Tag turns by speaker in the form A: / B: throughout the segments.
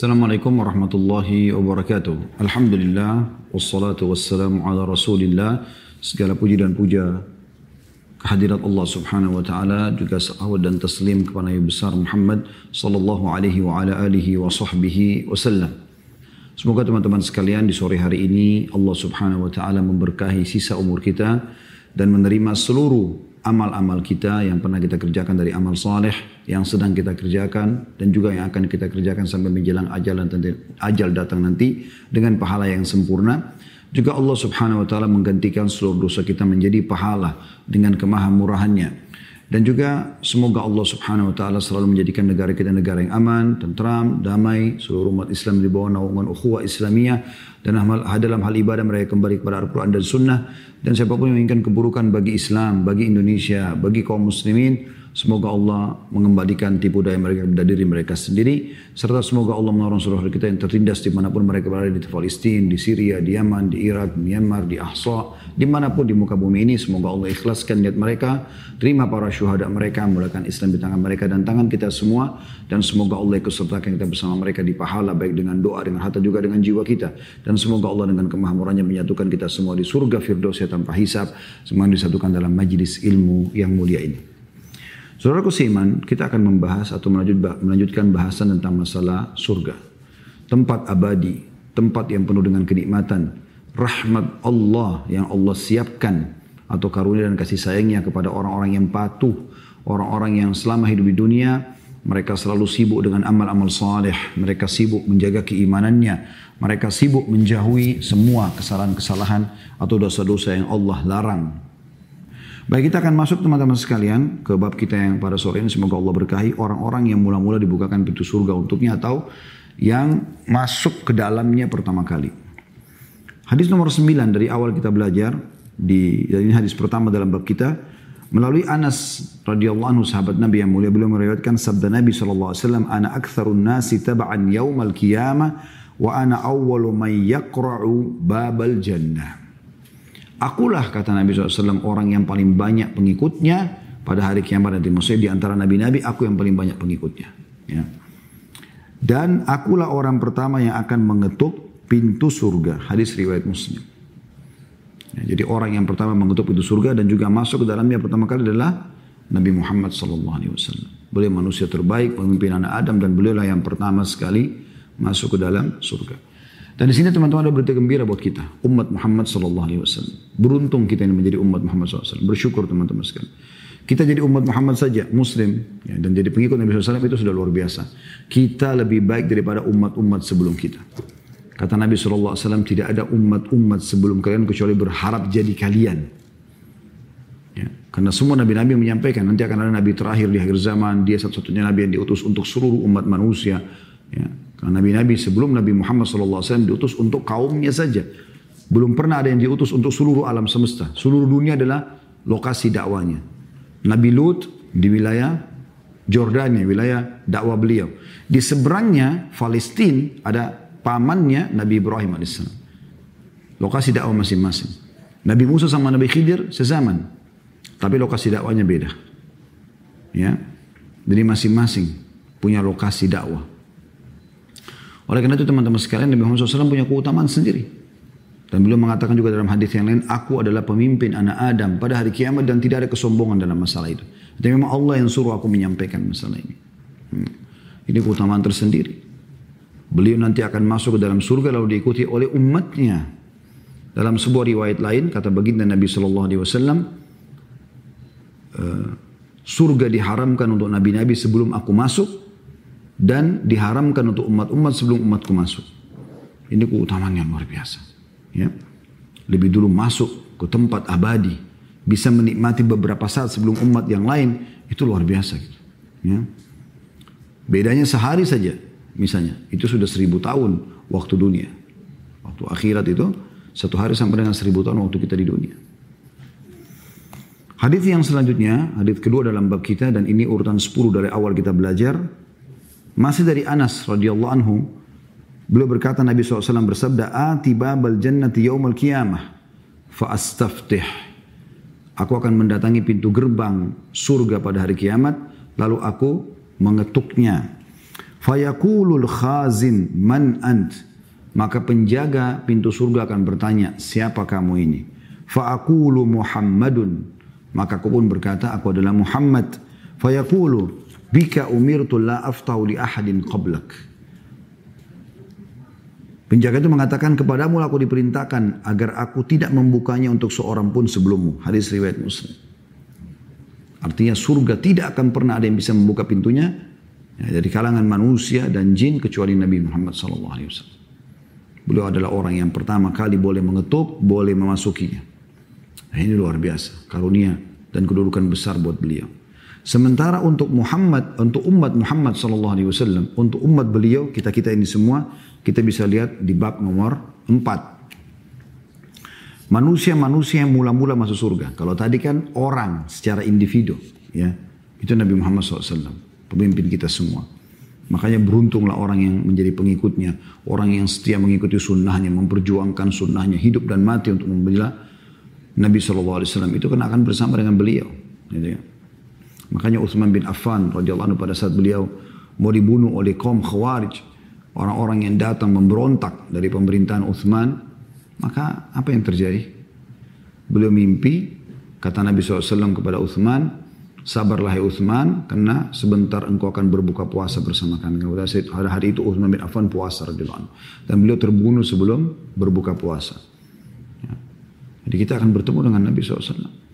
A: Assalamualaikum warahmatullahi wabarakatuh. Alhamdulillah, wassalatu wassalamu ala rasulillah. Segala puji dan puja kehadirat Allah subhanahu wa ta'ala juga salawat dan taslim kepada Nabi besar Muhammad sallallahu alaihi wa ala alihi wa sahbihi wasallam. Semoga teman-teman sekalian di sore hari ini Allah subhanahu wa ta'ala memberkahi sisa umur kita dan menerima seluruh amal-amal kita yang pernah kita kerjakan dari amal saleh yang sedang kita kerjakan dan juga yang akan kita kerjakan sampai menjelang ajal dan ajal datang nanti dengan pahala yang sempurna. Juga Allah Subhanahu wa taala menggantikan seluruh dosa kita menjadi pahala dengan kemahamurahannya. Dan juga semoga Allah Subhanahu wa taala selalu menjadikan negara kita negara yang aman, tentram, damai, seluruh umat Islam di bawah naungan ukhuwah Islamiyah dan dalam hal ibadah mereka kembali kepada Al-Qur'an dan Sunnah dan siapa pun yang menginginkan keburukan bagi Islam, bagi Indonesia, bagi kaum muslimin Semoga Allah mengembalikan tipu daya mereka kepada diri mereka sendiri. Serta semoga Allah menolong seluruh kita yang tertindas di mana pun mereka berada di Palestina, di Syria, di Yaman, di Irak, di Myanmar, di Ahsa. Di mana pun di muka bumi ini, semoga Allah ikhlaskan niat mereka. Terima para syuhada mereka, mulakan Islam di tangan mereka dan tangan kita semua. Dan semoga Allah ikut sertakan kita bersama mereka di pahala, baik dengan doa, dengan harta juga dengan jiwa kita. Dan semoga Allah dengan kemahamurannya menyatukan kita semua di surga Firdaus tanpa hisab. Semua disatukan dalam majlis ilmu yang mulia ini. Saudaraku seiman, kita akan membahas atau melanjutkan bahasan tentang masalah surga. Tempat abadi, tempat yang penuh dengan kenikmatan, rahmat Allah yang Allah siapkan atau karunia dan kasih sayangnya kepada orang-orang yang patuh, orang-orang yang selama hidup di dunia mereka selalu sibuk dengan amal-amal saleh, mereka sibuk menjaga keimanannya, mereka sibuk menjauhi semua kesalahan-kesalahan atau dosa-dosa yang Allah larang. Baik kita akan masuk teman-teman sekalian ke bab kita yang pada sore ini semoga Allah berkahi orang-orang yang mula-mula dibukakan pintu surga untuknya atau yang masuk ke dalamnya pertama kali. Hadis nomor 9 dari awal kita belajar di ini hadis pertama dalam bab kita melalui Anas radhiyallahu anhu sahabat Nabi yang mulia beliau meriwayatkan sabda Nabi sallallahu alaihi wasallam ana aktsarun nasi tab'an yaumal qiyamah wa ana awwalu man yaqra'u babal jannah. Akulah kata Nabi SAW orang yang paling banyak pengikutnya pada hari kiamat nanti. Maksudnya di antara nabi-nabi aku yang paling banyak pengikutnya. Ya. Dan akulah orang pertama yang akan mengetuk pintu surga. Hadis riwayat Muslim. Ya, jadi orang yang pertama mengetuk pintu surga dan juga masuk ke dalamnya pertama kali adalah Nabi Muhammad SAW. Beliau manusia terbaik, pemimpin anak Adam dan beliau lah yang pertama sekali masuk ke dalam surga. Dan di sini teman-teman ada berita gembira buat kita, umat Muhammad sallallahu alaihi wasallam. Beruntung kita ini menjadi umat Muhammad SAW. Bersyukur teman-teman sekalian. Kita jadi umat Muhammad saja, Muslim, ya, dan jadi pengikut Nabi SAW itu sudah luar biasa. Kita lebih baik daripada umat-umat sebelum kita. Kata Nabi SAW, tidak ada umat-umat sebelum kalian kecuali berharap jadi kalian. Ya, karena semua nabi-nabi menyampaikan nanti akan ada nabi terakhir di akhir zaman, dia satu-satunya nabi yang diutus untuk seluruh umat manusia. Ya, karena nabi-nabi sebelum Nabi Muhammad SAW diutus untuk kaumnya saja. Belum pernah ada yang diutus untuk seluruh alam semesta. Seluruh dunia adalah lokasi dakwanya. Nabi Lut di wilayah Jordania, wilayah dakwah beliau. Di seberangnya Palestina ada pamannya Nabi Ibrahim AS. Lokasi dakwah masing-masing. Nabi Musa sama Nabi Khidir sezaman. Tapi lokasi dakwanya beda. Ya. Jadi masing-masing punya lokasi dakwah. Oleh karena itu teman-teman sekalian Nabi Muhammad SAW punya keutamaan sendiri. Dan beliau mengatakan juga dalam hadis yang lain, aku adalah pemimpin anak Adam pada hari kiamat dan tidak ada kesombongan dalam masalah itu. Tapi memang Allah yang suruh aku menyampaikan masalah ini. Hmm. Ini keutamaan tersendiri. Beliau nanti akan masuk ke dalam surga lalu diikuti oleh umatnya. Dalam sebuah riwayat lain kata baginda Nabi Shallallahu Alaihi eh, surga diharamkan untuk nabi-nabi sebelum aku masuk dan diharamkan untuk umat-umat sebelum umatku masuk. Ini keutamaan yang luar biasa. Ya. Lebih dulu masuk ke tempat abadi, bisa menikmati beberapa saat sebelum umat yang lain, itu luar biasa. Gitu. Ya. Bedanya sehari saja, misalnya, itu sudah seribu tahun waktu dunia. Waktu akhirat itu, satu hari sampai dengan seribu tahun waktu kita di dunia. Hadis yang selanjutnya, hadis kedua dalam bab kita dan ini urutan 10 dari awal kita belajar masih dari Anas radhiyallahu anhu, beliau berkata Nabi SAW bersabda, "Ati babal jannati yaumal qiyamah fa astaftih." Aku akan mendatangi pintu gerbang surga pada hari kiamat, lalu aku mengetuknya. Fayakulul khazin man ant. Maka penjaga pintu surga akan bertanya, siapa kamu ini? Fa'akulu Muhammadun. Maka aku pun berkata, aku adalah Muhammad. Fayakulu, bika umirtu la aftahu li ahadin qablak. Penjaga itu mengatakan kepadamu aku diperintahkan agar aku tidak membukanya untuk seorang pun sebelummu. Hadis riwayat Muslim. Artinya surga tidak akan pernah ada yang bisa membuka pintunya ya, dari kalangan manusia dan jin kecuali Nabi Muhammad SAW. Beliau adalah orang yang pertama kali boleh mengetuk, boleh memasukinya. Nah, ini luar biasa, karunia dan kedudukan besar buat beliau. Sementara untuk Muhammad, untuk umat Muhammad sallallahu alaihi wasallam, untuk umat beliau, kita-kita ini semua, kita bisa lihat di bab nomor 4. Manusia-manusia yang mula-mula masuk surga. Kalau tadi kan orang secara individu, ya. Itu Nabi Muhammad SAW, pemimpin kita semua. Makanya beruntunglah orang yang menjadi pengikutnya. Orang yang setia mengikuti sunnahnya, memperjuangkan sunnahnya, hidup dan mati untuk membela Nabi SAW. Itu kena akan bersama dengan beliau. Gitu ya. Makanya Uthman bin Affan radhiyallahu anhu pada saat beliau mau dibunuh oleh kaum Khawarij, orang-orang yang datang memberontak dari pemerintahan Uthman, maka apa yang terjadi? Beliau mimpi, kata Nabi SAW kepada Uthman, sabarlah ya Uthman, karena sebentar engkau akan berbuka puasa bersama kami. Pada hari itu Uthman bin Affan puasa radhiyallahu anhu. Dan beliau terbunuh sebelum berbuka puasa. Ya. Jadi kita akan bertemu dengan Nabi SAW.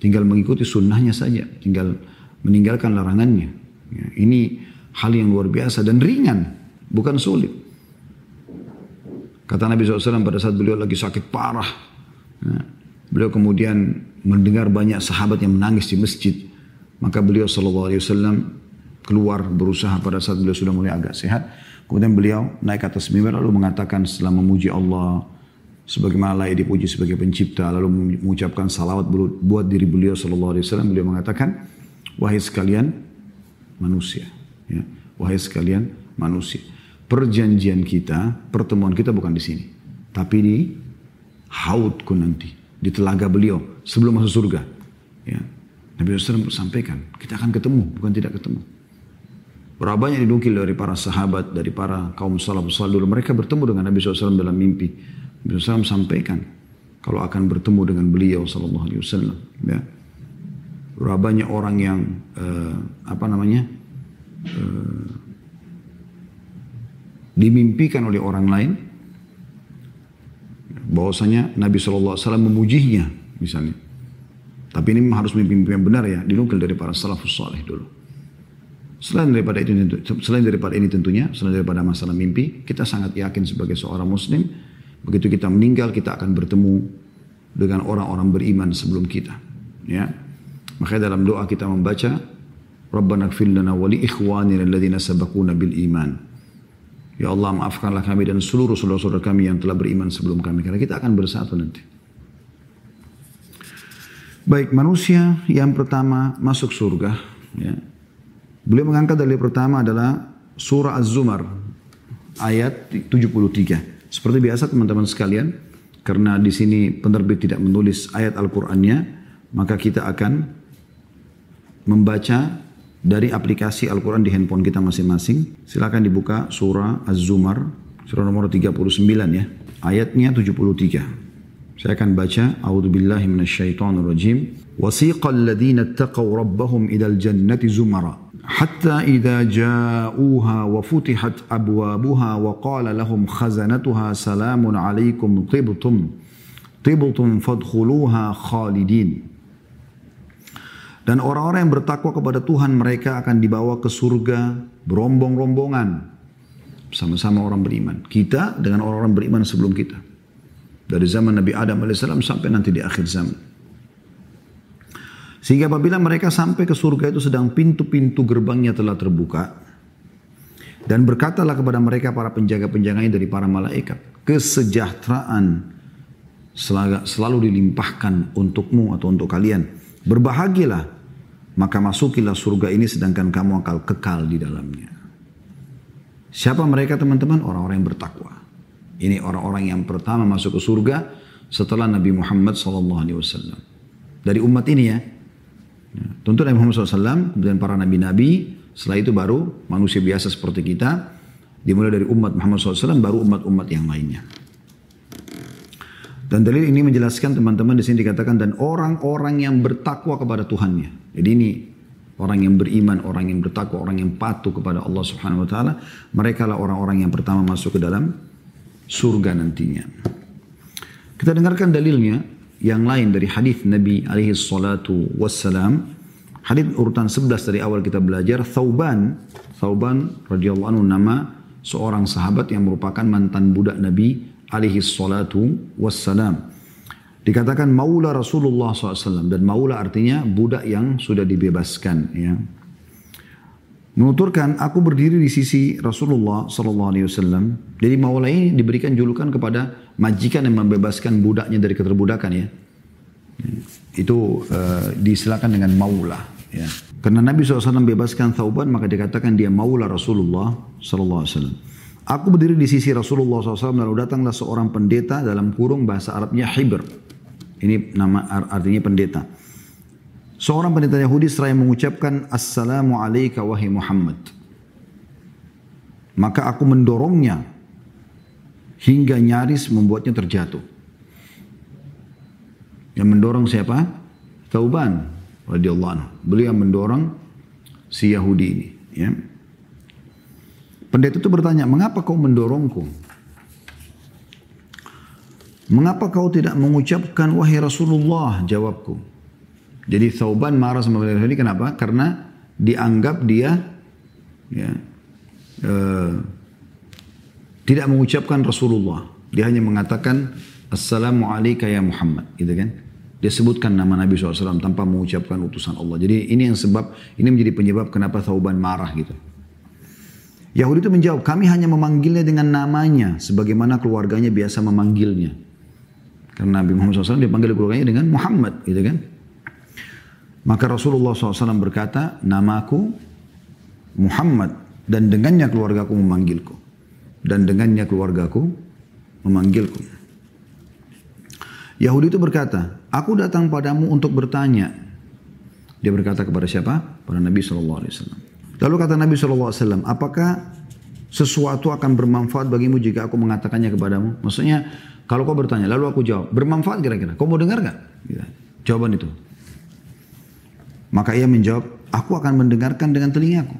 A: Tinggal mengikuti sunnahnya saja. Tinggal meninggalkan larangannya. Ya, ini hal yang luar biasa dan ringan. Bukan sulit. Kata Nabi SAW pada saat beliau lagi sakit parah. Ya, beliau kemudian mendengar banyak sahabat yang menangis di masjid. Maka beliau SAW keluar berusaha pada saat beliau sudah mulai agak sehat. Kemudian beliau naik atas mimbar lalu mengatakan setelah memuji Allah, sebagaimana layak dipuji sebagai pencipta lalu mengucapkan salawat buat diri beliau sallallahu alaihi wasallam beliau mengatakan wahai sekalian manusia ya wahai sekalian manusia perjanjian kita pertemuan kita bukan di sini tapi di haudku nanti di telaga beliau sebelum masuk surga ya Nabi SAW sampaikan kita akan ketemu bukan tidak ketemu Berapa banyak dinukil dari para sahabat, dari para kaum salafus dulu. Mereka bertemu dengan Nabi SAW dalam mimpi. Nabi SAW sampaikan kalau akan bertemu dengan beliau Sallallahu Alaihi Wasallam. Ya. Banyak orang yang uh, apa namanya uh, dimimpikan oleh orang lain bahwasanya Nabi Shallallahu Alaihi Wasallam memujinya misalnya. Tapi ini harus mimpi yang benar ya, dinukil dari para salafus saleh dulu. Selain daripada itu, selain daripada ini tentunya, selain daripada masalah mimpi, kita sangat yakin sebagai seorang muslim Begitu kita meninggal kita akan bertemu dengan orang-orang beriman sebelum kita. Ya. Makanya dalam doa kita membaca Rabbana gfir lana wa li ikhwanina alladhina sabaquna bil iman. Ya Allah maafkanlah kami dan seluruh saudara-saudara kami yang telah beriman sebelum kami karena kita akan bersatu nanti. Baik manusia yang pertama masuk surga ya. Beliau mengangkat dari pertama adalah surah Az-Zumar ayat 73. Seperti biasa teman-teman sekalian, karena di sini penerbit tidak menulis ayat Al-Qur'annya, maka kita akan membaca dari aplikasi Al-Quran di handphone kita masing-masing. Silakan dibuka surah Az-Zumar, surah nomor 39 ya. Ayatnya 73. Saya akan baca A'udzubillahi minasyaitonirrajim. Wasiqal ladzina ittaqaw rabbahum ilal jannati zumara hatta idza ja'uha wa futihat abwabuha wa qala lahum khazanatuha salamun alaikum tibtum tibtum fadkhuluha khalidin. Dan orang-orang yang bertakwa kepada Tuhan mereka akan dibawa ke surga berombong-rombongan sama-sama orang beriman. Kita dengan orang-orang beriman sebelum kita. Dari zaman Nabi Adam AS sampai nanti di akhir zaman. Sehingga apabila mereka sampai ke surga itu sedang pintu-pintu gerbangnya telah terbuka. Dan berkatalah kepada mereka para penjaga-penjaganya dari para malaikat. Kesejahteraan selalu dilimpahkan untukmu atau untuk kalian. Berbahagialah. Maka masukilah surga ini sedangkan kamu akan kekal di dalamnya. Siapa mereka teman-teman? Orang-orang yang bertakwa. Ini orang-orang yang pertama masuk ke surga setelah Nabi Muhammad SAW. Dari umat ini ya, Ya. Tentu Nabi Muhammad SAW, kemudian para nabi-nabi, Setelah itu baru manusia biasa seperti kita, dimulai dari umat Muhammad SAW, baru umat-umat yang lainnya. Dan dalil ini menjelaskan teman-teman di sini dikatakan dan orang-orang yang bertakwa kepada Tuhannya. Jadi ini orang yang beriman, orang yang bertakwa, orang yang patuh kepada Allah Subhanahu wa taala, mereka lah orang-orang yang pertama masuk ke dalam surga nantinya. Kita dengarkan dalilnya yang lain dari hadis Nabi alaihi salatu wassalam. Hadis urutan 11 dari awal kita belajar, Thauban, Thauban radhiyallahu anhu nama seorang sahabat yang merupakan mantan budak Nabi alaihi salatu wassalam. Dikatakan maula Rasulullah SAW dan maula artinya budak yang sudah dibebaskan. Ya. Menuturkan aku berdiri di sisi Rasulullah SAW. Jadi maula ini diberikan julukan kepada majikan yang membebaskan budaknya dari keterbudakan ya. Itu uh, disilakan dengan maula. Ya. Karena Nabi SAW bebaskan Thauban maka dikatakan dia maula Rasulullah SAW. Aku berdiri di sisi Rasulullah SAW lalu datanglah seorang pendeta dalam kurung bahasa Arabnya Hibr. Ini nama artinya pendeta. Seorang pendeta Yahudi seraya mengucapkan Assalamu alaika wahai Muhammad. Maka aku mendorongnya hingga nyaris membuatnya terjatuh. Yang mendorong siapa? Tauban radhiyallahu anhu. Beliau mendorong si Yahudi ini, ya. Pendeta itu bertanya, mengapa kau mendorongku? Mengapa kau tidak mengucapkan wahai Rasulullah? Jawabku. Jadi Thauban marah sama pendeta ini kenapa? Karena dianggap dia ya, uh, tidak mengucapkan Rasulullah. Dia hanya mengatakan Assalamualaikum ya Muhammad. Gitu kan? Dia sebutkan nama Nabi SAW tanpa mengucapkan utusan Allah. Jadi ini yang sebab, ini menjadi penyebab kenapa Thauban marah gitu. Yahudi itu menjawab, kami hanya memanggilnya dengan namanya, sebagaimana keluarganya biasa memanggilnya. Karena Nabi Muhammad SAW dipanggil keluarganya dengan Muhammad, gitu kan? Maka Rasulullah SAW berkata, namaku Muhammad dan dengannya keluargaku memanggilku. Dan dengannya keluargaku memanggilku. Yahudi itu berkata, aku datang padamu untuk bertanya. Dia berkata kepada siapa? Pada Nabi SAW. Lalu kata Nabi SAW, apakah sesuatu akan bermanfaat bagimu jika aku mengatakannya kepadamu? Maksudnya, kalau kau bertanya, lalu aku jawab, bermanfaat kira-kira? Kau mau dengar gak? Gitu. Jawaban itu. Maka ia menjawab, aku akan mendengarkan dengan telingaku.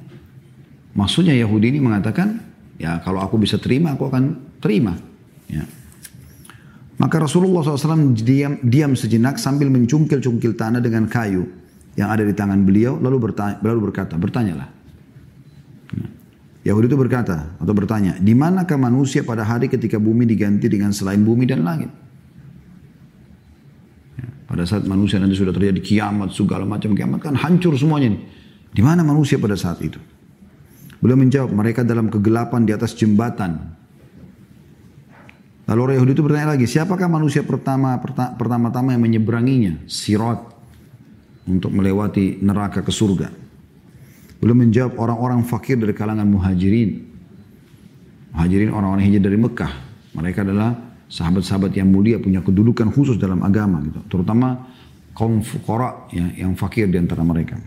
A: Maksudnya Yahudi ini mengatakan, ya kalau aku bisa terima, aku akan terima. Ya. Maka Rasulullah SAW diam, diam sejenak sambil mencungkil-cungkil tanah dengan kayu yang ada di tangan beliau, lalu, bertanya, lalu berkata, bertanyalah. Yahudi itu berkata atau bertanya, di manakah manusia pada hari ketika bumi diganti dengan selain bumi dan langit? Pada saat manusia nanti sudah terjadi kiamat, segala macam kiamat kan hancur semuanya nih. Di mana manusia pada saat itu? Beliau menjawab, mereka dalam kegelapan di atas jembatan. Lalu orang Yahudi itu bertanya lagi, siapakah manusia pertama pertama-tama yang menyeberanginya? Sirat untuk melewati neraka ke surga. Belum menjawab orang-orang fakir dari kalangan muhajirin. Muhajirin orang-orang hijrah dari Mekah. Mereka adalah sahabat-sahabat yang mulia punya kedudukan khusus dalam agama gitu. Terutama kaum fukara ya, yang fakir di antara mereka.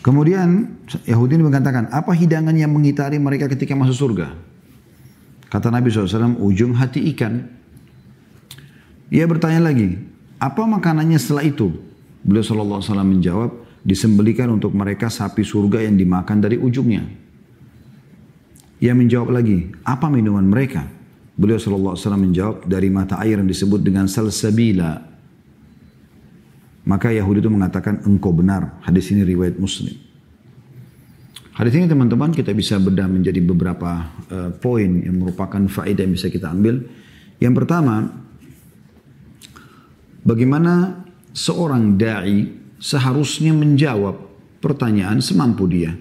A: Kemudian Yahudi ini mengatakan, apa hidangan yang mengitari mereka ketika masuk surga? Kata Nabi SAW, ujung hati ikan. Ia bertanya lagi, apa makanannya setelah itu? Beliau SAW menjawab, disembelikan untuk mereka sapi surga yang dimakan dari ujungnya. Ia menjawab lagi, apa minuman mereka? Beliau SAW menjawab, dari mata air yang disebut dengan salsabila. Maka Yahudi itu mengatakan, engkau benar. Hadis ini riwayat muslim. Hadis ini teman-teman kita bisa bedah menjadi beberapa uh, poin yang merupakan faedah yang bisa kita ambil. Yang pertama, bagaimana seorang da'i seharusnya menjawab pertanyaan semampu dia.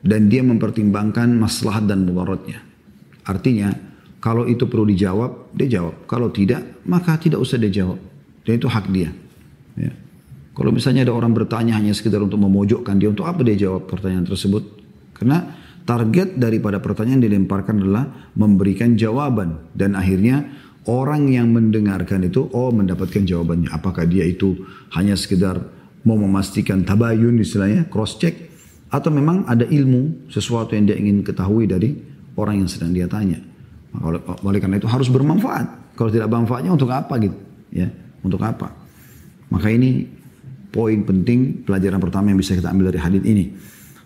A: Dan dia mempertimbangkan maslahat dan mudaratnya. Artinya, kalau itu perlu dijawab, dia jawab. Kalau tidak, maka tidak usah dia jawab. Dan itu hak dia. Ya. Kalau misalnya ada orang bertanya hanya sekedar untuk memojokkan dia, untuk apa dia jawab pertanyaan tersebut? Karena target daripada pertanyaan dilemparkan adalah memberikan jawaban. Dan akhirnya orang yang mendengarkan itu, oh mendapatkan jawabannya. Apakah dia itu hanya sekedar mau memastikan tabayun istilahnya, cross check, Atau memang ada ilmu, sesuatu yang dia ingin ketahui dari orang yang sedang dia tanya. Oleh karena itu harus bermanfaat. Kalau tidak bermanfaatnya untuk apa gitu? Ya, untuk apa? Maka ini poin penting pelajaran pertama yang bisa kita ambil dari hadis ini.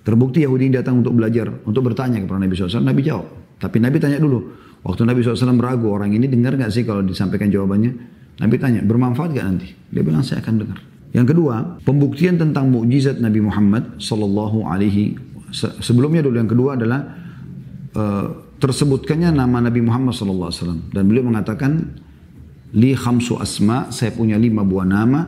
A: Terbukti Yahudi datang untuk belajar, untuk bertanya kepada Nabi SAW. Nabi jawab. Tapi Nabi tanya dulu. Waktu Nabi SAW ragu, orang ini dengar nggak sih kalau disampaikan jawabannya? Nabi tanya, bermanfaat gak nanti? Dia bilang, saya akan dengar. Yang kedua, pembuktian tentang mukjizat Nabi Muhammad sallallahu alaihi sebelumnya dulu yang kedua adalah uh, tersebutkannya nama Nabi Muhammad wasallam. Dan beliau mengatakan li khamsu asma saya punya lima buah nama.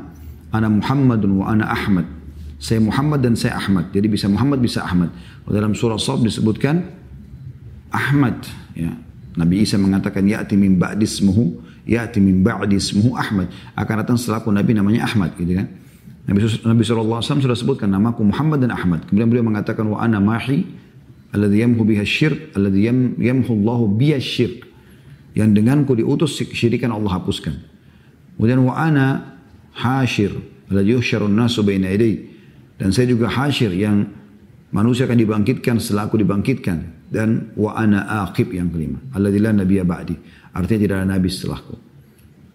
A: Ana Muhammadun wa ana Ahmad. Saya Muhammad dan saya Ahmad. Jadi bisa Muhammad bisa Ahmad. Dalam surah Sab disebutkan Ahmad. Ya. Nabi Isa mengatakan ya'ti min ba'di ismuhu ya'ti min ba'di ismuhu Ahmad. Akan datang Nabi namanya Ahmad gitu kan. Nabi, Nabi SAW sudah sebutkan namaku Muhammad dan Ahmad. Kemudian beliau mengatakan wa ana mahi alladhi yamhu biha syirk alladhi yam, yamhu Allahu biha syirk. Yang denganku diutus syirikan Allah hapuskan. Kemudian wa ana hashir alladhi yuhsyarun nasu baina idai. Dan saya juga hashir yang manusia akan dibangkitkan setelah aku dibangkitkan. Dan wa ana aqib yang kelima. Alladhi la nabiyya ba'di. Artinya tidak ada nabi setelahku.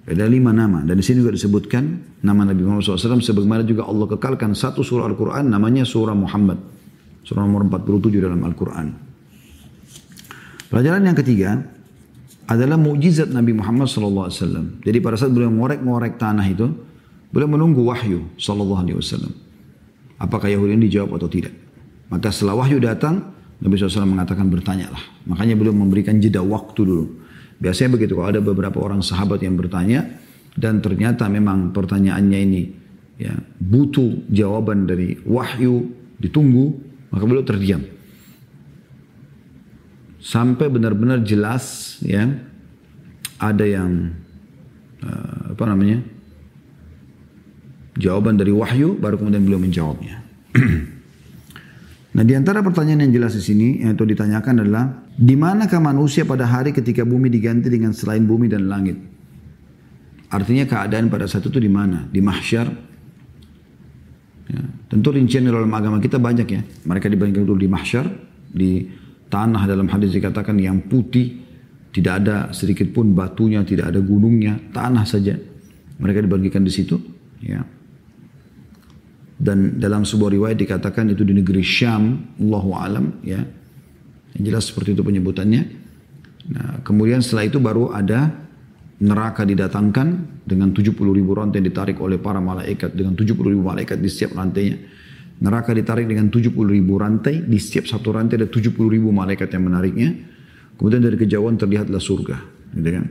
A: Ada lima nama dan di sini juga disebutkan nama Nabi Muhammad SAW sebagaimana juga Allah kekalkan satu surah Al-Quran namanya surah Muhammad. Surah nomor 47 dalam Al-Quran. Pelajaran yang ketiga adalah mukjizat Nabi Muhammad SAW. Jadi pada saat beliau ngorek-ngorek tanah itu, beliau menunggu wahyu SAW. Apakah Yahudi ini dijawab atau tidak. Maka setelah wahyu datang, Nabi SAW mengatakan bertanyalah. Makanya beliau memberikan jeda waktu dulu. Biasanya begitu kalau ada beberapa orang sahabat yang bertanya dan ternyata memang pertanyaannya ini ya butuh jawaban dari wahyu ditunggu maka beliau terdiam sampai benar-benar jelas ya ada yang uh, apa namanya jawaban dari wahyu baru kemudian beliau menjawabnya Nah di antara pertanyaan yang jelas di sini itu ditanyakan adalah di manakah manusia pada hari ketika bumi diganti dengan selain bumi dan langit? Artinya keadaan pada saat itu di mana? Di mahsyar. Ya, tentu rincian dalam agama kita banyak ya. Mereka dibandingkan dulu di mahsyar, di tanah dalam hadis dikatakan yang putih, tidak ada sedikit pun batunya, tidak ada gunungnya, tanah saja. Mereka dibagikan di situ. Ya dan dalam sebuah riwayat dikatakan itu di negeri Syam, Allahu alam ya. Yang jelas seperti itu penyebutannya. Nah, kemudian setelah itu baru ada neraka didatangkan dengan 70 ribu rantai ditarik oleh para malaikat dengan 70 ribu malaikat di setiap rantainya. Neraka ditarik dengan 70 ribu rantai, di setiap satu rantai ada 70 ribu malaikat yang menariknya. Kemudian dari kejauhan terlihatlah surga. Gitu kan?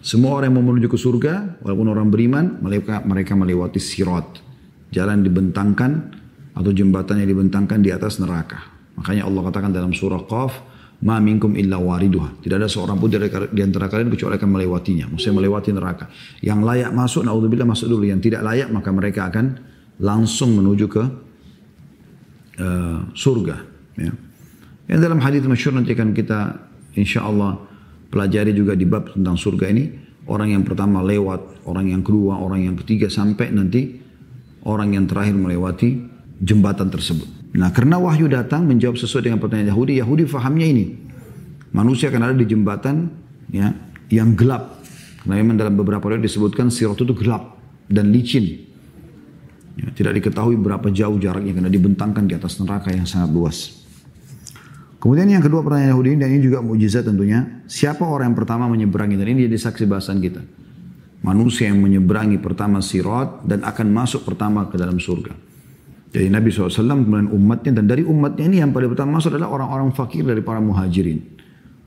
A: Semua orang yang mau menuju ke surga, walaupun orang beriman, mereka, mereka melewati sirat jalan dibentangkan atau jembatan yang dibentangkan di atas neraka. Makanya Allah katakan dalam surah Qaf, Ma minkum illa wariduha. Tidak ada seorang pun di antara kalian kecuali akan melewatinya. Maksudnya melewati neraka. Yang layak masuk, naudzubillah masuk dulu. Yang tidak layak, maka mereka akan langsung menuju ke uh, surga. Ya. Yang dalam hadis masyur nanti akan kita insya Allah pelajari juga di bab tentang surga ini. Orang yang pertama lewat, orang yang kedua, orang yang ketiga sampai nanti orang yang terakhir melewati jembatan tersebut. Nah karena wahyu datang menjawab sesuai dengan pertanyaan Yahudi, Yahudi fahamnya ini. Manusia akan ada di jembatan ya yang gelap. Karena memang dalam beberapa ayat disebutkan sirat itu gelap dan licin. Ya, tidak diketahui berapa jauh jaraknya karena dibentangkan di atas neraka yang sangat luas. Kemudian yang kedua pertanyaan Yahudi ini dan ini juga mujizat tentunya. Siapa orang yang pertama menyeberangi dan ini jadi saksi bahasan kita manusia yang menyeberangi pertama sirat dan akan masuk pertama ke dalam surga. Jadi Nabi SAW kemudian umatnya dan dari umatnya ini yang paling pertama masuk adalah orang-orang fakir dari para muhajirin.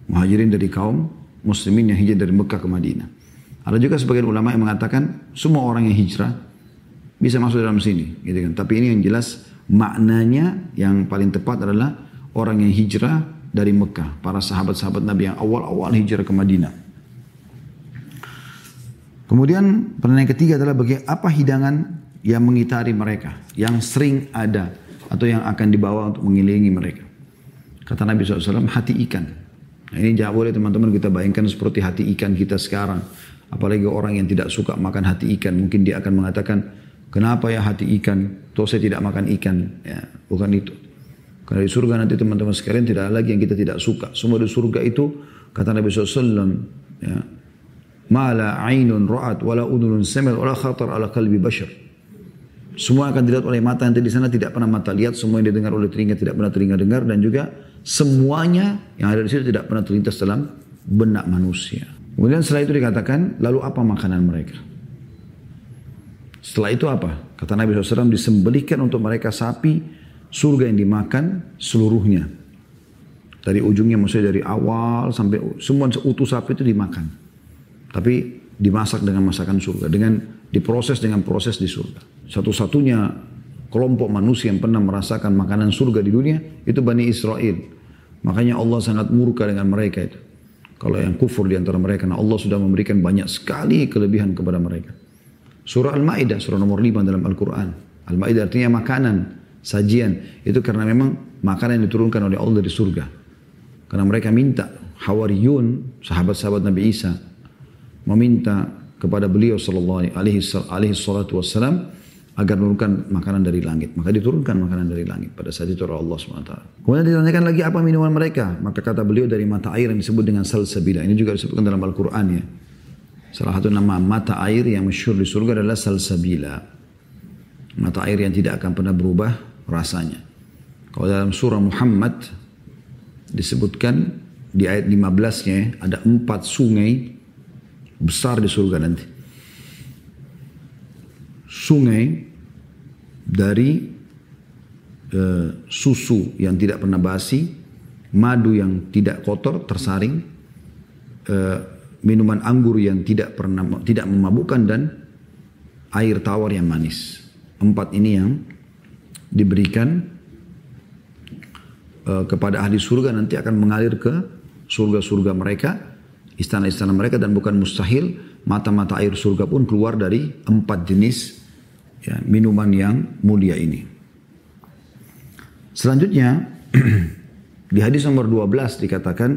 A: Muhajirin dari kaum muslimin yang hijrah dari Mekah ke Madinah. Ada juga sebagian ulama yang mengatakan semua orang yang hijrah bisa masuk dalam sini. Gitu kan. Tapi ini yang jelas maknanya yang paling tepat adalah orang yang hijrah dari Mekah. Para sahabat-sahabat Nabi yang awal-awal hijrah ke Madinah. Kemudian pertanyaan ketiga adalah bagaimana apa hidangan yang mengitari mereka, yang sering ada atau yang akan dibawa untuk mengelilingi mereka. Kata Nabi SAW, hati ikan. Nah, ini jangan boleh teman-teman kita bayangkan seperti hati ikan kita sekarang. Apalagi orang yang tidak suka makan hati ikan. Mungkin dia akan mengatakan, kenapa ya hati ikan? Toh saya tidak makan ikan. Ya, bukan itu. Karena di surga nanti teman-teman sekalian tidak ada lagi yang kita tidak suka. Semua di surga itu kata Nabi SAW, ya, ma la ainun ra'at wala udhunun samil wala khatar ala qalbi bashar. Semua akan dilihat oleh mata nanti di sana tidak pernah mata lihat, semua yang didengar oleh telinga tidak pernah telinga dengar dan juga semuanya yang ada di situ tidak pernah terlintas dalam benak manusia. Kemudian setelah itu dikatakan, lalu apa makanan mereka? Setelah itu apa? Kata Nabi SAW, disembelihkan untuk mereka sapi surga yang dimakan seluruhnya. Dari ujungnya maksudnya dari awal sampai semua utuh sapi itu dimakan. Tapi dimasak dengan masakan surga. Dengan diproses dengan proses di surga. Satu-satunya kelompok manusia yang pernah merasakan makanan surga di dunia itu Bani Israel. Makanya Allah sangat murka dengan mereka itu. Kalau yang kufur di antara mereka, nah Allah sudah memberikan banyak sekali kelebihan kepada mereka. Surah Al-Ma'idah, surah nomor 5 dalam Al-Quran. Al-Ma'idah artinya makanan sajian itu karena memang makanan yang diturunkan oleh Allah dari surga. Karena mereka minta Hawariyun, sahabat-sahabat Nabi Isa meminta kepada beliau sallallahu alaihi salatu wassalam agar menurunkan makanan dari langit. Maka diturunkan makanan dari langit pada saat itu Allah SWT. Kemudian ditanyakan lagi apa minuman mereka. Maka kata beliau dari mata air yang disebut dengan salsabila. Ini juga disebutkan dalam Al-Quran ya. Salah satu nama mata air yang masyhur di surga adalah salsabila. Mata air yang tidak akan pernah berubah rasanya. Kalau dalam surah Muhammad disebutkan di ayat 15-nya ada empat sungai besar di surga nanti. Sungai dari uh, susu yang tidak pernah basi, madu yang tidak kotor tersaring, uh, minuman anggur yang tidak pernah tidak memabukkan dan air tawar yang manis. Empat ini yang diberikan uh, kepada ahli surga nanti akan mengalir ke surga-surga mereka, istana-istana mereka dan bukan mustahil mata-mata air surga pun keluar dari empat jenis ya, minuman yang mulia ini. Selanjutnya di hadis nomor 12 dikatakan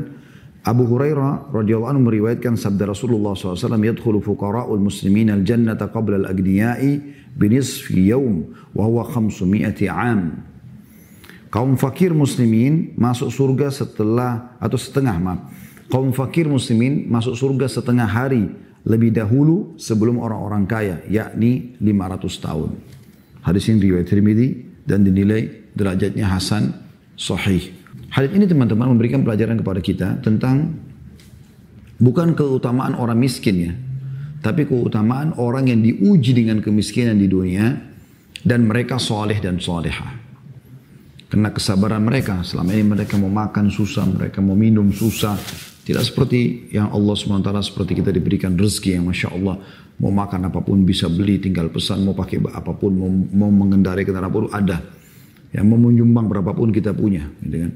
A: Abu Hurairah radhiyallahu anhu meriwayatkan sabda Rasulullah SAW yadkhulu fuqara'ul muslimin al-jannata qabla al-agniya'i binisfi yawm wa huwa 500 am. Kaum fakir muslimin masuk surga setelah atau setengah maaf. Kaum fakir muslimin masuk surga setengah hari lebih dahulu sebelum orang-orang kaya yakni 500 tahun. Hadis ini riwayat Tirmidzi dan dinilai derajatnya hasan sahih. Hadis ini teman-teman memberikan pelajaran kepada kita tentang bukan keutamaan orang miskin ya, tapi keutamaan orang yang diuji dengan kemiskinan di dunia dan mereka soleh dan soleha. Karena kesabaran mereka, selama ini mereka mau makan susah, mereka mau minum susah. Tidak seperti yang Allah SWT seperti kita diberikan rezeki yang Masya Allah. Mau makan apa pun bisa beli, tinggal pesan, mau pakai apa pun, mau, mau mengendarai kendaraan apa pun ada. Yang mau menyumbang berapapun kita punya. Gitu kan.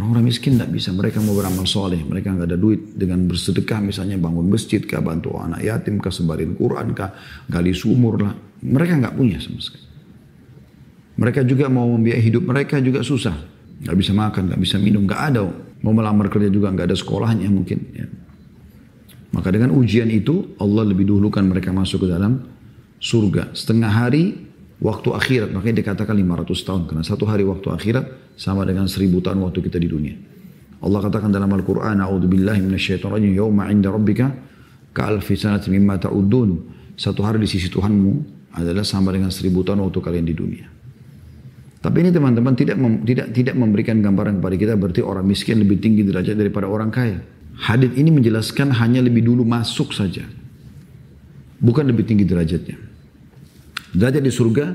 A: Orang-orang miskin tidak bisa, mereka mau beramal soleh, mereka nggak ada duit dengan bersedekah misalnya bangun masjid kah, bantu anak yatim kah, sebarin Quran kah, gali sumur lah. Mereka nggak punya sama sekali. Mereka juga mau membiayai hidup mereka juga susah. Nggak bisa makan, nggak bisa minum, nggak ada. Mau melamar kerja juga nggak ada sekolahnya mungkin. Ya. Maka dengan ujian itu Allah lebih dahulukan mereka masuk ke dalam surga. Setengah hari waktu akhirat. Makanya dikatakan 500 tahun. Karena satu hari waktu akhirat sama dengan seribu tahun waktu kita di dunia. Allah katakan dalam Al-Quran, A'udhu billahi minasyaitonirrajim, yawma inda rabbika ka'alfi sanati mimma ta'udun. Satu hari di sisi Tuhanmu adalah sama dengan seribu tahun waktu kalian di dunia. Tapi ini teman-teman tidak mem, tidak tidak memberikan gambaran kepada kita berarti orang miskin lebih tinggi derajat daripada orang kaya. Hadith ini menjelaskan hanya lebih dulu masuk saja. Bukan lebih tinggi derajatnya. Derajat di surga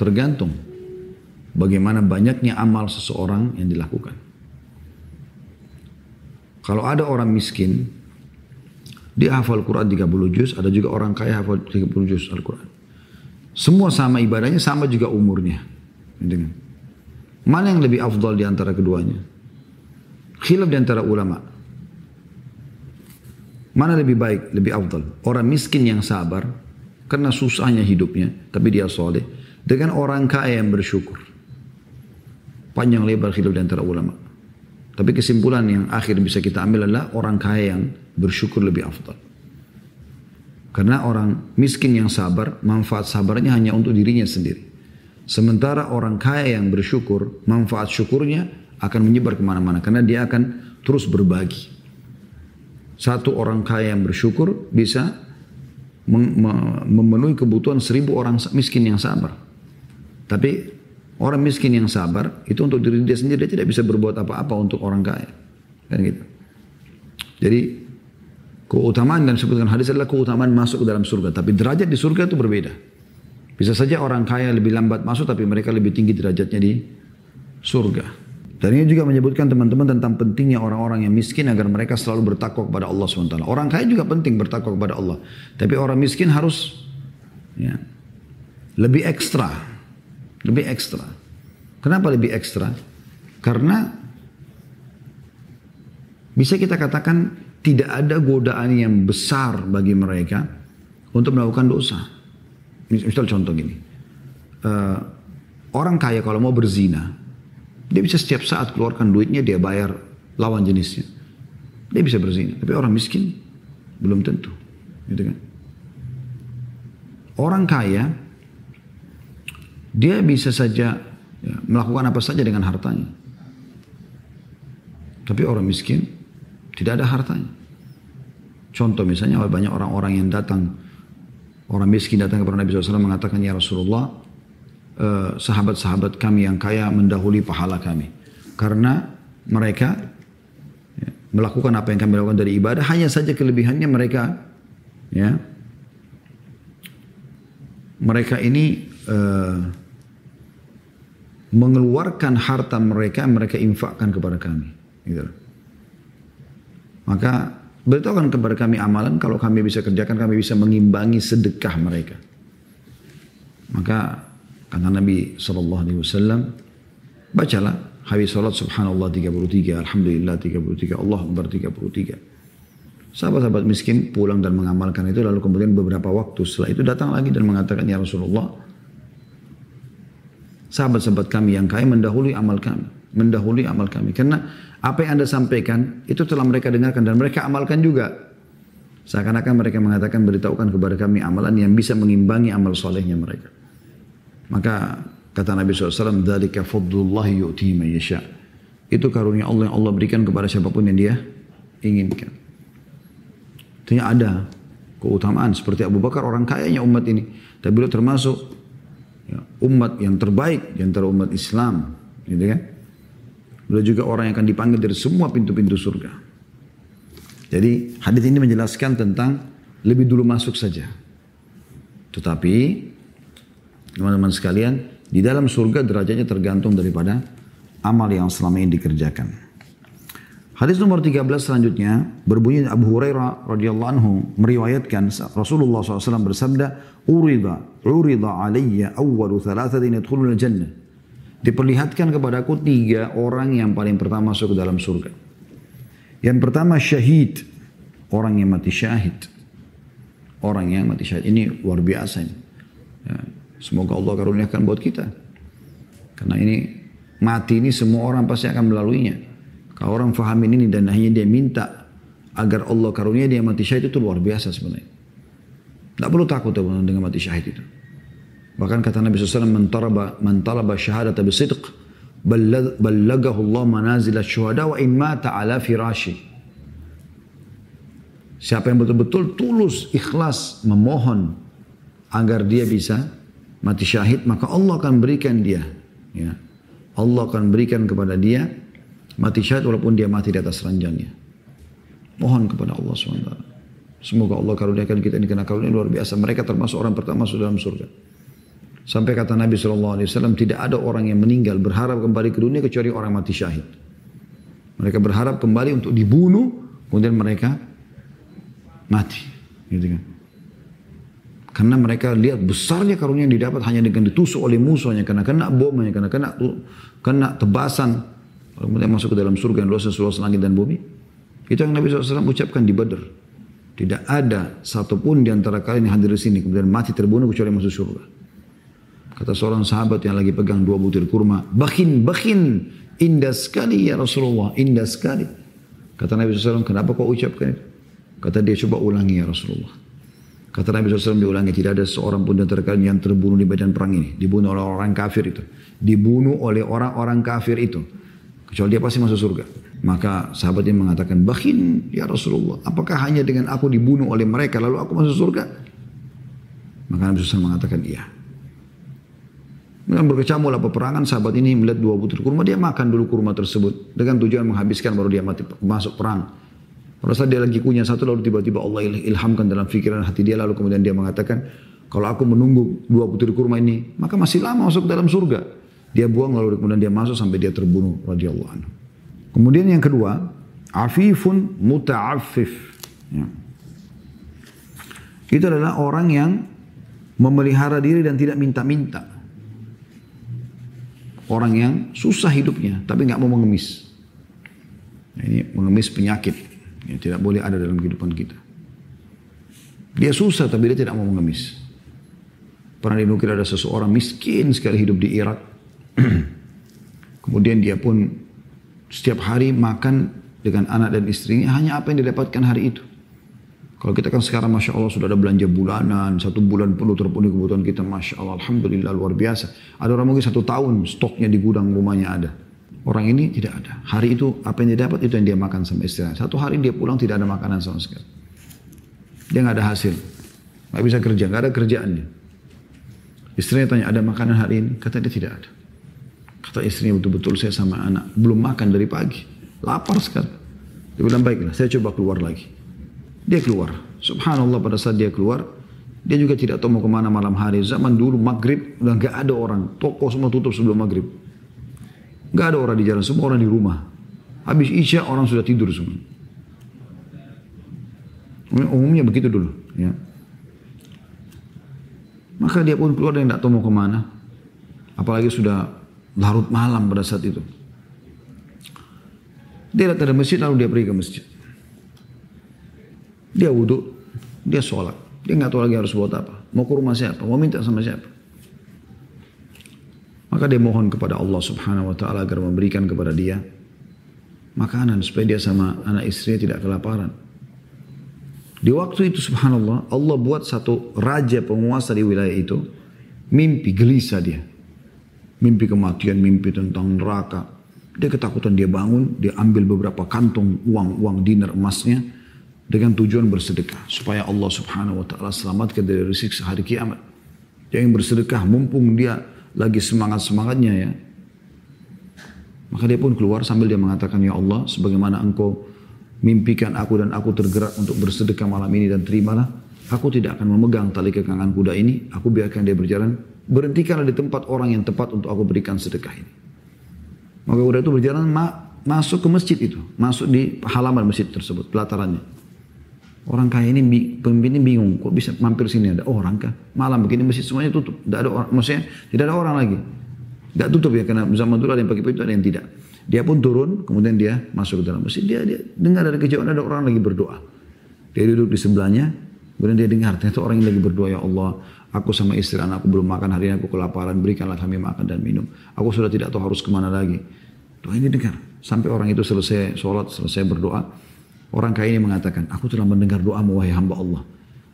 A: tergantung bagaimana banyaknya amal seseorang yang dilakukan. Kalau ada orang miskin, dia hafal Quran 30 juz, ada juga orang kaya hafal 30 juz Al-Quran. Semua sama ibadahnya, sama juga umurnya. Mana yang lebih afdal di antara keduanya? Khilaf di antara ulama. Mana lebih baik, lebih afdal? Orang miskin yang sabar, karena susahnya hidupnya, tapi dia soleh. Dengan orang kaya yang bersyukur. Panjang lebar hidup di antara ulama. Tapi kesimpulan yang akhir bisa kita ambil adalah orang kaya yang bersyukur lebih afdal. Karena orang miskin yang sabar, manfaat sabarnya hanya untuk dirinya sendiri. Sementara orang kaya yang bersyukur, manfaat syukurnya akan menyebar ke mana-mana. Karena dia akan terus berbagi. Satu orang kaya yang bersyukur bisa memenuhi kebutuhan seribu orang miskin yang sabar. Tapi orang miskin yang sabar itu untuk diri dia sendiri dia tidak bisa berbuat apa-apa untuk orang kaya. Kan gitu. Jadi keutamaan dan sebutkan hadis adalah keutamaan masuk ke dalam surga. Tapi derajat di surga itu berbeda. Bisa saja orang kaya lebih lambat masuk tapi mereka lebih tinggi derajatnya di surga. Dan ini juga menyebutkan teman-teman tentang pentingnya orang-orang yang miskin agar mereka selalu bertakwa kepada Allah SWT. Orang kaya juga penting bertakwa kepada Allah. Tapi orang miskin harus ya, lebih ekstra. Lebih ekstra. Kenapa lebih ekstra? Karena bisa kita katakan tidak ada godaan yang besar bagi mereka untuk melakukan dosa. Misal contoh gini. Uh, orang kaya kalau mau berzina, dia bisa setiap saat keluarkan duitnya dia bayar lawan jenisnya. Dia bisa berzina. Tapi orang miskin belum tentu. Gitu kan? Orang kaya dia bisa saja ya, melakukan apa saja dengan hartanya. Tapi orang miskin tidak ada hartanya. Contoh misalnya banyak orang-orang yang datang, orang miskin datang kepada Nabi SAW mengatakan, Ya Rasulullah, Eh, sahabat-sahabat kami yang kaya mendahului pahala kami. Karena mereka ya, melakukan apa yang kami lakukan dari ibadah, hanya saja kelebihannya mereka ya mereka ini uh, mengeluarkan harta mereka mereka infakkan kepada kami gitu. maka beritahukan kepada kami amalan kalau kami bisa kerjakan kami bisa mengimbangi sedekah mereka maka Kata Nabi SAW, bacalah habis salat subhanallah 33, alhamdulillah 33, Allah Akbar 33. Sahabat-sahabat miskin pulang dan mengamalkan itu lalu kemudian beberapa waktu setelah itu datang lagi dan mengatakan ya Rasulullah sahabat-sahabat kami yang kaya mendahului amal kami mendahului amal kami karena apa yang anda sampaikan itu telah mereka dengarkan dan mereka amalkan juga seakan-akan mereka mengatakan beritahukan kepada kami amalan yang bisa mengimbangi amal solehnya mereka maka kata Nabi SAW, Dalika fadlullahi yu'tihi man yasha. Itu karunia Allah yang Allah berikan kepada siapa pun yang dia inginkan. Artinya ada keutamaan seperti Abu Bakar orang kayanya umat ini. Tapi beliau termasuk ya, umat yang terbaik di antara umat Islam. Gitu kan? Beliau juga orang yang akan dipanggil dari semua pintu-pintu surga. Jadi hadis ini menjelaskan tentang lebih dulu masuk saja. Tetapi Teman-teman sekalian, di dalam surga derajatnya tergantung daripada amal yang selama ini dikerjakan. Hadis nomor 13 selanjutnya berbunyi Abu Hurairah radhiyallahu anhu meriwayatkan Rasulullah SAW bersabda, "Urida, urida alayya awwalu thalathatin yadkhulul jannah." Diperlihatkan kepadaku tiga orang yang paling pertama masuk ke dalam surga. Yang pertama syahid, orang yang mati syahid. Orang yang mati syahid ini luar biasa ini. Ya, Semoga Allah karuniakan buat kita. Karena ini mati ini semua orang pasti akan melaluinya. Kalau orang fahamin ini dan hanya dia minta agar Allah karunia dia mati syahid itu luar biasa sebenarnya. Tidak perlu takut dengan mati syahid itu. Bahkan kata Nabi SAW, Man talaba, man talaba syahadata bisidq, ballagahu Allah manazil syuhada wa in mata ala firashi. Siapa yang betul-betul tulus, ikhlas, memohon agar dia bisa mati syahid maka Allah akan berikan dia ya. Allah akan berikan kepada dia mati syahid walaupun dia mati di atas ranjangnya. Mohon kepada Allah SWT semoga Allah karuniakan kita ini karena karunia luar biasa. Mereka termasuk orang pertama masuk dalam surga sampai kata Nabi SAW tidak ada orang yang meninggal berharap kembali ke dunia kecuali orang mati syahid mereka berharap kembali untuk dibunuh kemudian mereka mati gitu kan karena mereka lihat besarnya karunia yang didapat hanya dengan ditusuk oleh musuhnya. Karena kena bomnya, karena kena, kena tebasan. Kemudian masuk ke dalam surga yang luasnya seluas langit dan bumi. Itu yang Nabi SAW ucapkan di Badr. Tidak ada satupun di antara kalian yang hadir di sini. Kemudian mati terbunuh kecuali masuk surga. Kata seorang sahabat yang lagi pegang dua butir kurma. Bakin, bakin. Indah sekali ya Rasulullah. Indah sekali. Kata Nabi SAW, kenapa kau ucapkan itu? Kata dia, coba ulangi ya Rasulullah. Kata Nabi SAW diulangi, tidak ada seorang pun antara kalian yang terbunuh di medan perang ini. Dibunuh oleh orang kafir itu. Dibunuh oleh orang-orang kafir itu. Kecuali dia pasti masuk surga. Maka sahabat ini mengatakan, Bakhin ya Rasulullah, apakah hanya dengan aku dibunuh oleh mereka lalu aku masuk surga? Maka Nabi SAW mengatakan, iya. Dengan berkecamuk lah peperangan, sahabat ini melihat dua butir kurma, dia makan dulu kurma tersebut. Dengan tujuan menghabiskan baru dia mati, masuk perang. Pada dia lagi kunyah satu lalu tiba-tiba Allah ilhamkan dalam fikiran hati dia lalu kemudian dia mengatakan kalau aku menunggu dua butir kurma ini maka masih lama masuk dalam surga. Dia buang lalu kemudian dia masuk sampai dia terbunuh radhiyallahu anhu. Kemudian yang kedua, afifun muta'affif. Ya. Itu adalah orang yang memelihara diri dan tidak minta-minta. Orang yang susah hidupnya tapi nggak mau mengemis. Ini mengemis penyakit. Yang tidak boleh ada dalam kehidupan kita. Dia susah tapi dia tidak mau mengemis. Pernah dinukil ada seseorang miskin sekali hidup di Irak. Kemudian dia pun setiap hari makan dengan anak dan istrinya hanya apa yang didapatkan hari itu. Kalau kita kan sekarang Masya Allah sudah ada belanja bulanan, satu bulan penuh terpenuhi kebutuhan kita, Masya Allah, Alhamdulillah luar biasa. Ada orang mungkin satu tahun stoknya di gudang rumahnya ada. Orang ini tidak ada. Hari itu apa yang dia dapat itu yang dia makan sama istrinya. Satu hari dia pulang tidak ada makanan sama sekali. Dia nggak ada hasil. Nggak bisa kerja, nggak ada kerjaannya. Istrinya tanya, ada makanan hari ini? Kata dia tidak ada. Kata istrinya betul-betul saya sama anak. Belum makan dari pagi. Lapar sekali. Dia bilang, baiklah saya coba keluar lagi. Dia keluar. Subhanallah pada saat dia keluar, dia juga tidak tahu mau ke mana malam hari. Zaman dulu maghrib udah nggak ada orang. Toko semua tutup sebelum maghrib. Gak ada orang di jalan, semua orang di rumah. Habis Isya orang sudah tidur semua. Umumnya begitu dulu. Ya. Maka dia pun keluar dan tidak tahu mau ke mana. Apalagi sudah larut malam pada saat itu. Dia datang dari masjid lalu dia pergi ke masjid. Dia wudhu, dia sholat. Dia nggak tahu lagi harus buat apa. Mau ke rumah siapa, mau minta sama siapa. Maka dia mohon kepada Allah subhanahu wa ta'ala agar memberikan kepada dia makanan supaya dia sama anak istrinya tidak kelaparan. Di waktu itu subhanallah Allah buat satu raja penguasa di wilayah itu mimpi gelisah dia. Mimpi kematian, mimpi tentang neraka. Dia ketakutan dia bangun, dia ambil beberapa kantong uang-uang dinar emasnya dengan tujuan bersedekah supaya Allah subhanahu wa ta'ala selamatkan dari risik sehari kiamat. Yang bersedekah mumpung dia lagi semangat-semangatnya ya. Maka dia pun keluar sambil dia mengatakan, Ya Allah, sebagaimana engkau mimpikan aku dan aku tergerak untuk bersedekah malam ini dan terimalah. Aku tidak akan memegang tali kekangan kuda ini, aku biarkan dia berjalan. Berhentikanlah di tempat orang yang tepat untuk aku berikan sedekah ini. Maka kuda itu berjalan ma masuk ke masjid itu, masuk di halaman masjid tersebut, pelatarannya. Orang kaya ini, pemimpin ini bingung, kok bisa mampir sini ada orang kah? Malam begini masjid semuanya tutup, tidak ada orang, maksudnya tidak ada orang lagi. Tidak tutup ya, karena zaman dulu ada yang pakai pintu, ada yang tidak. Dia pun turun, kemudian dia masuk ke dalam masjid, dia, dia dengar dari kejauhan ada orang lagi berdoa. Dia duduk di sebelahnya, kemudian dia dengar, ternyata orang yang lagi berdoa, ya Allah, aku sama istri anakku belum makan hari ini, aku kelaparan, berikanlah kami makan dan minum. Aku sudah tidak tahu harus ke mana lagi. Doa ini dengar, sampai orang itu selesai sholat, selesai berdoa, Orang kaya ini mengatakan, aku telah mendengar doamu wahai hamba Allah.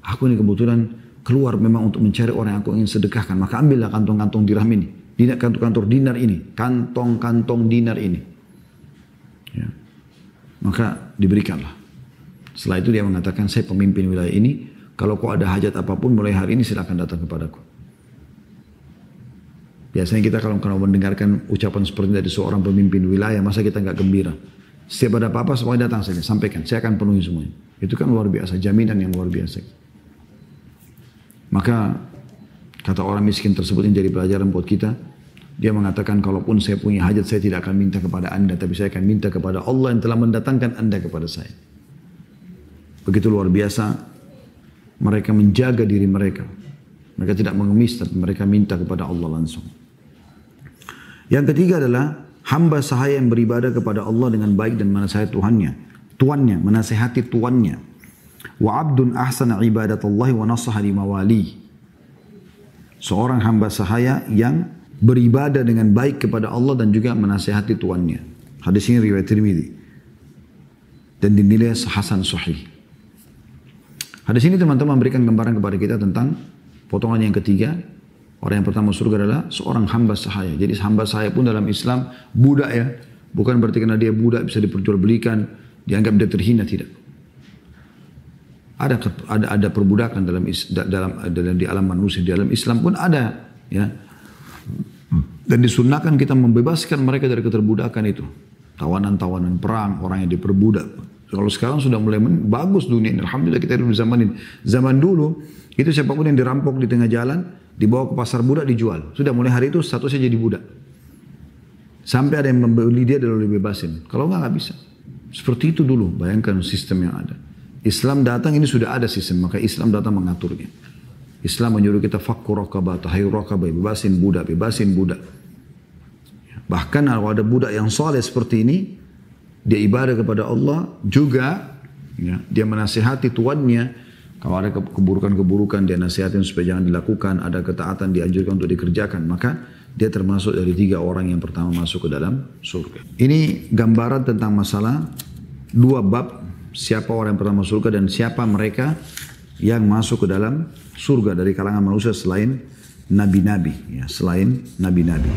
A: Aku ini kebetulan keluar memang untuk mencari orang yang aku ingin sedekahkan. Maka ambillah kantong-kantong dirham ini. Dinar kantong-kantong dinar ini. Kantong-kantong dinar ini. Ya. Maka diberikanlah. Setelah itu dia mengatakan, saya pemimpin wilayah ini. Kalau kau ada hajat apa pun mulai hari ini silakan datang kepadaku. Biasanya kita kalau kalau mendengarkan ucapan seperti dari seorang pemimpin wilayah, masa kita nggak gembira? Setiap ada apa-apa semuanya datang saja, sampaikan. Saya akan penuhi semuanya. Itu kan luar biasa, jaminan yang luar biasa. Maka kata orang miskin tersebut yang jadi pelajaran buat kita, dia mengatakan kalaupun saya punya hajat saya tidak akan minta kepada anda, tapi saya akan minta kepada Allah yang telah mendatangkan anda kepada saya. Begitu luar biasa mereka menjaga diri mereka. Mereka tidak mengemis, tapi mereka minta kepada Allah langsung. Yang ketiga adalah hamba sahaya yang beribadah kepada Allah dengan baik dan menasihati Tuhannya, tuannya, menasihati tuannya. Wa abdun ahsana ibadatallahi wa nasaha li mawali. Seorang hamba sahaya yang beribadah dengan baik kepada Allah dan juga menasihati tuannya. Hadis ini riwayat Tirmidzi dan dinilai hasan sahih. Hadis ini teman-teman memberikan gambaran kepada kita tentang potongan yang ketiga. Orang yang pertama surga adalah seorang hamba sahaya. Jadi hamba sahaya pun dalam Islam budak ya. Bukan berarti karena dia budak bisa diperjualbelikan, dianggap dia terhina tidak. Ada ada ada perbudakan dalam dalam dalam di alam manusia di alam Islam pun ada ya. Dan disunahkan kita membebaskan mereka dari keterbudakan itu. Tawanan-tawanan perang, orang yang diperbudak. Kalau sekarang sudah mulai bagus dunia ini. Alhamdulillah kita hidup di zaman ini. Zaman dulu, itu siapa pun yang dirampok di tengah jalan, dibawa ke pasar budak dijual. Sudah mulai hari itu statusnya jadi budak. Sampai ada yang membeli dia dan dibebasin. Kalau enggak, enggak bisa. Seperti itu dulu, bayangkan sistem yang ada. Islam datang ini sudah ada sistem, maka Islam datang mengaturnya. Islam menyuruh kita fakku rokabah, tahayu rokabah, bebasin budak, bebasin budak. Bahkan kalau ada budak yang soleh seperti ini, dia ibadah kepada Allah juga, ya, dia menasihati tuannya, kalau ada keburukan-keburukan dia nasihatin supaya jangan dilakukan, ada ketaatan dianjurkan untuk dikerjakan, maka dia termasuk dari tiga orang yang pertama masuk ke dalam surga. Ini gambaran tentang masalah dua bab siapa orang yang pertama surga dan siapa mereka yang masuk ke dalam surga dari kalangan manusia selain nabi-nabi, ya, selain nabi-nabi.